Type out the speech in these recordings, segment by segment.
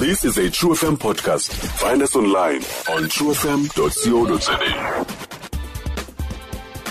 This is a True FM podcast. Find us online on truefm.co.za.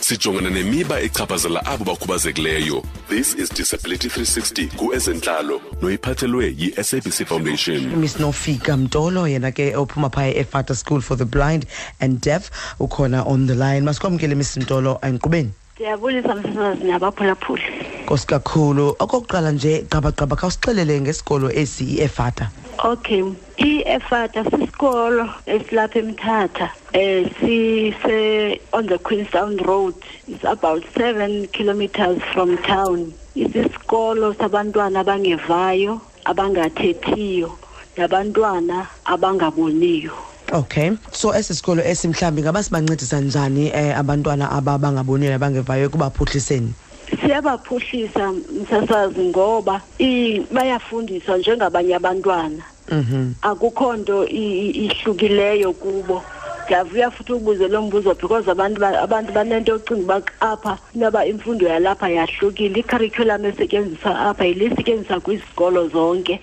Sijongana nemiba echaphazela abo bakhubazekileyo. This is Disability 360 kuezentlalo noyiphathelwe yi-SABC Foundation. Miss Nofika Mtolo yena ke ophuma phaya eFata School for the Blind and Deaf ukhona on the line masikwamkele Miss Mtolo ayinqubeni ndiyabulisa msasazi nabaphulaphuli. Nkosi kakhulu. Okokuqala nje qabaqaba khawusixelele ngesikolo esi eFata okay i-efata sisikolo esilapha emthatha um sise on the queenstown road. It's about seven kilometers from town. Isisikolo sabantwana abangevayo abangathethiyo nabantwana abangaboniyo. Okay. So esi sikolo esimhlambi ngaba sibancedisa njani eh abantwana aba bangaboniyo nabangevayo ekubaphuhliseni? Siyabaphuhlisa msasazi ngoba i- bayafundiswa njengabanye abantwana. Mhm. Akukho nto i- i- ihlukileyo kubo. Ndiyavuya futhi ubuze lo mbuzo because abantu abantu banento ocinga uba apha inoba imfundo yalapha yahlukile. I-curriculum esetyenziswa apha yile isetyenziswa kwizikolo zonke.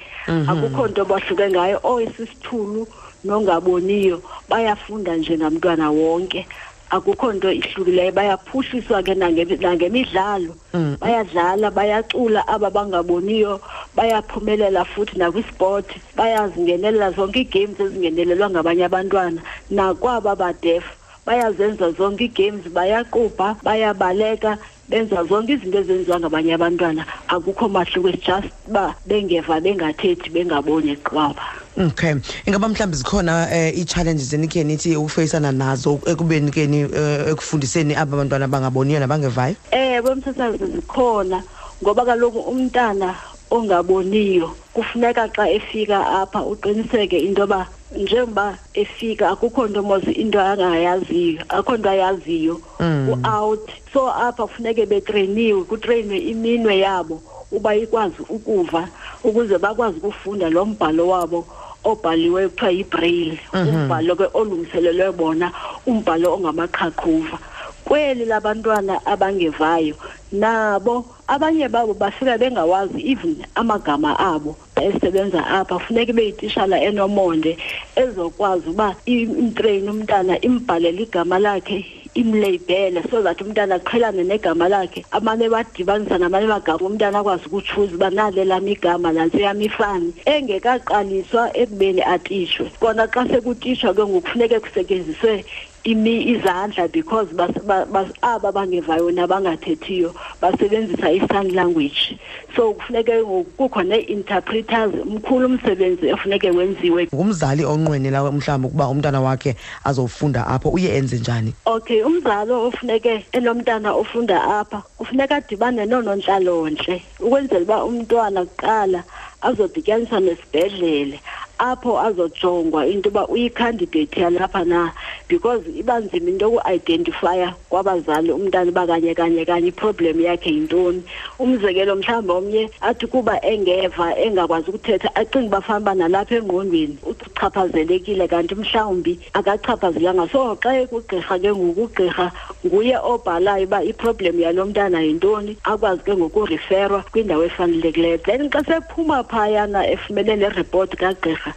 Akukho nto bahluke ngayo. Oyisisithulu nongaboniyo. Bayafunda njengamntwana wonke akukho nto ihlukileyo bayaphuhliswa ke nangemidlalo. Nangemidlalo bayadlala bayacula aba bangaboniyo bayaphumelela futhi nakwisport bayazingenelela zonke iigames ezingenelelwa ngabanye abantwana. Nakwaba badef bayazenza zonke iigames bayaqubha bayabaleka benza zonke izinto ezenziwa ngabanye abantwana. Akukho mahluko just uba bengeva bengathethi bengaboni qwaba Okay. Ingaba mhlambi zikhona eh i-challenges enikhe nithi ukufeyisana nazo ekubeni ke ni eh, ekufundiseni aba bantwana abangaboniyo nabangevayo ewe msasazi zikhona. Ngoba kaloku umntana ongaboniyo kufuneka xa efika apha uqiniseke into yoba njengoba efika akukho nto mos into angayaziyo akukho nto ayaziyo u-out. So apha kufuneke betreyniwe kutreyinwe iminwe yabo uba ikwazi ukuva ukuze bakwazi ukufunda lo mbhalo wabo. Obhaliweyo kuthiwa yibraille umbhalo ke olungiselelwe bona umbhalo ongamaqhaqhuva kweli labantwana abangevayo nabo abanye babo bafika bengawazi even amagama abo esebenza apha. Funeka ibe yitishala enomonde ezokwazi uba imtreyini umntana imbhalele igama lakhe imleyibhele so that umntana aqhelane negama lakhe. Amane badibanisa namanye amagama umntana akwazi ukutshuza uba nale lam igama nantsi yam ifani. Engekaqaliswa ekubeni atishwe kona xa sekutishwa ke ngoku funeke kusetyenziswe imi izandla because bas, bas, bas, aba bangevayo nabangathethiyo basebenzisa i-sign language. So kufuneke ngoku kukho nee-interpreters mkhulu umsebenzi efuneke wenziwe. Ngumzali onqwenela mhlawumbi ukuba umntana wakhe azofunda apho uye enze njani? Okay umzalo ofuneke enomntana ofunda apha kufuneka adibane noonontlalontle ukwenzela uba umntwana kuqala azodityaniswa nesibhedlele apho azojongwa into yoba uyikhandidethi yalapha na because iba nzima into yoku-identifya kwabazali umntana uba kanye kanye kanye iproblem yakhe yintoni. Umzekelo mhlawumbi omnye athi kuba engeva engakwazi ukuthetha acinga uba fanuba nalapha engqondweni uchaphazelekile kanti mhlawumbi akachaphazelanga so xa ekugqirha ke ngoku ugqirha nguye obhalayo uba iproblem yalo mntana yintoni akwazi ke ngokureferwa kwindawo efanelekileyo. Then xa sephuma phayana efumene neripoti kagqirha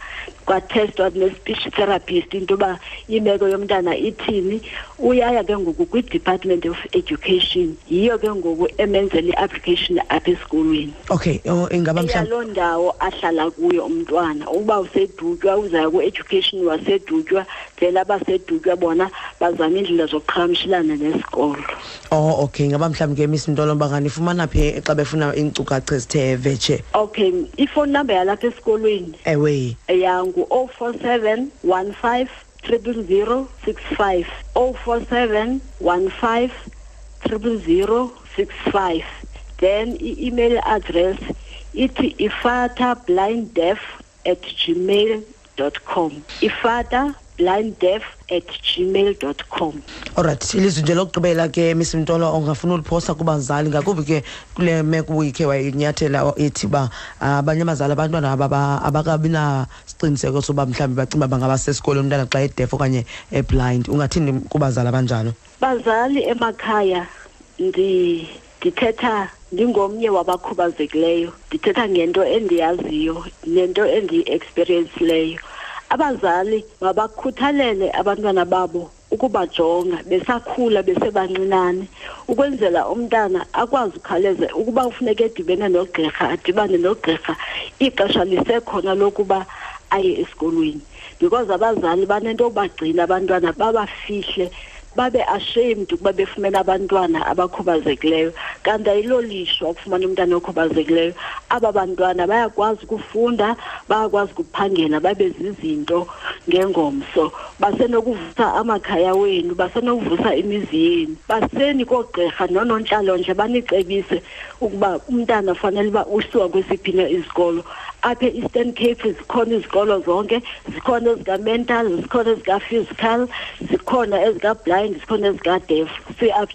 kwatestwa ne-speech therapist into yoba imeko yomntana ithini. Uyaya ke ngoku kwi-department of education. Yiyo ke ngoku emenzela i-application apha esikolweni. Okay oh, ingaba mhlawumbi eyaloo ndawo ahlala kuyo umntwana. Uba usedutywa uzaya ku-education wasedutywa then abasedutywa bona bazama iindlela zokuqhagamshelana nesikolo. Oh okay ingaba mhlawumbi ke miss ntolo banganifumana phi xa befuna iinkcukacha ezithe vetshe? Okay ifowuni number yalapha esikolweni. Ewe. Yangu 047 15 triple zero six five. oh four seven one five triple zero six five. Then i-email address ithi ifata blind def at gmail com. Ifata blind deaf at gmail com. Alright ilizwi nje lokugqibela ke miss mntolo ongafuna uliphosa kubazali ngakubi ke kule meko uyikhe wayinyathela ethi uba ah, abanye abazali abantwana ababa- abakabi nasiqiniseko soba mhlawumbi bacinga uba bangaba sesikolweni umntana xa edef okanye eblind. Ungathini kubazali abanjalo? Bazali emakhaya ndi ndithetha ndingomnye wabakhubazekileyo. Ndithetha ngento endiyaziyo nento endi-experiensileyo abazali mabakhuthalele abantwana babo ukubajonga besakhula besebancinane ukwenzela umntana akwazi ukhawuleze ukuba ufuneka edibene nogqirha adibane nogqirha ixesha lisekhona lokuba aye esikolweni. Because abazali banento yobagcina abantwana babafihle babe ashamed ukuba befumene abantwana abakhubazekileyo kanti ayilo lishwa ukufumana umntana okhubazekileyo. Aba bantwana bayakwazi ukufunda bayakwazi ukuphangela babe zizinto ngengomso. Basenokuvusa amakhaya wenu basenokuvusa imizi yenu baseni koogqirha noonontlalontle banicebise ukuba umntana fanele uba usiwa kwesiphi na izikolo apha e-eastern cape zikhona izikolo zonke zikhona ezika-mental zikhona ezika-physical zikhona ezika-blind zikhona ezika-deaf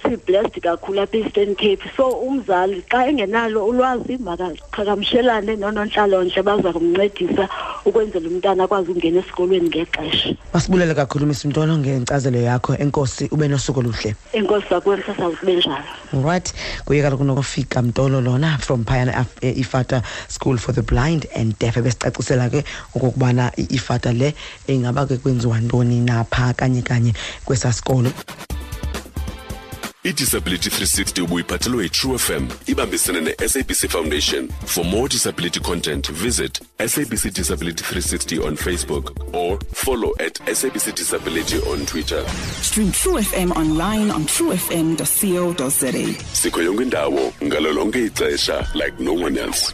si-blessed kakhulu apha e-eastern cape. So umzali xa engenalo ulwazi makaqhagamshelane noonontlalontle baza kumncedisa. Ukwenzela umntana akwazi ukungena esikolweni ngexesha. Masibulele kakhulu miss mntolo ngenkcazelo yakho. Enkosi ube nosuku oluhle. Enkosi zakuwe msasazi kube njalo. Alright kuye kaloku nokufika mtolo lona from phayana ifata school for the blind and deaf. Ebesicacisela ke okokubana ifata le ingaba ke kwenziwa ntoni napha kanye kanye kwesaa sikolo. Idisability 360 ubuyiphathelwe yitrue fm ibambisene ne-sabc foundation. For more disability content visit sabc disability 360 on facebook or follow at sabc disability on twitter. Stream True FM online on truefm.co.za. sikho yonke indawo ngalo lonke ixesha like no one else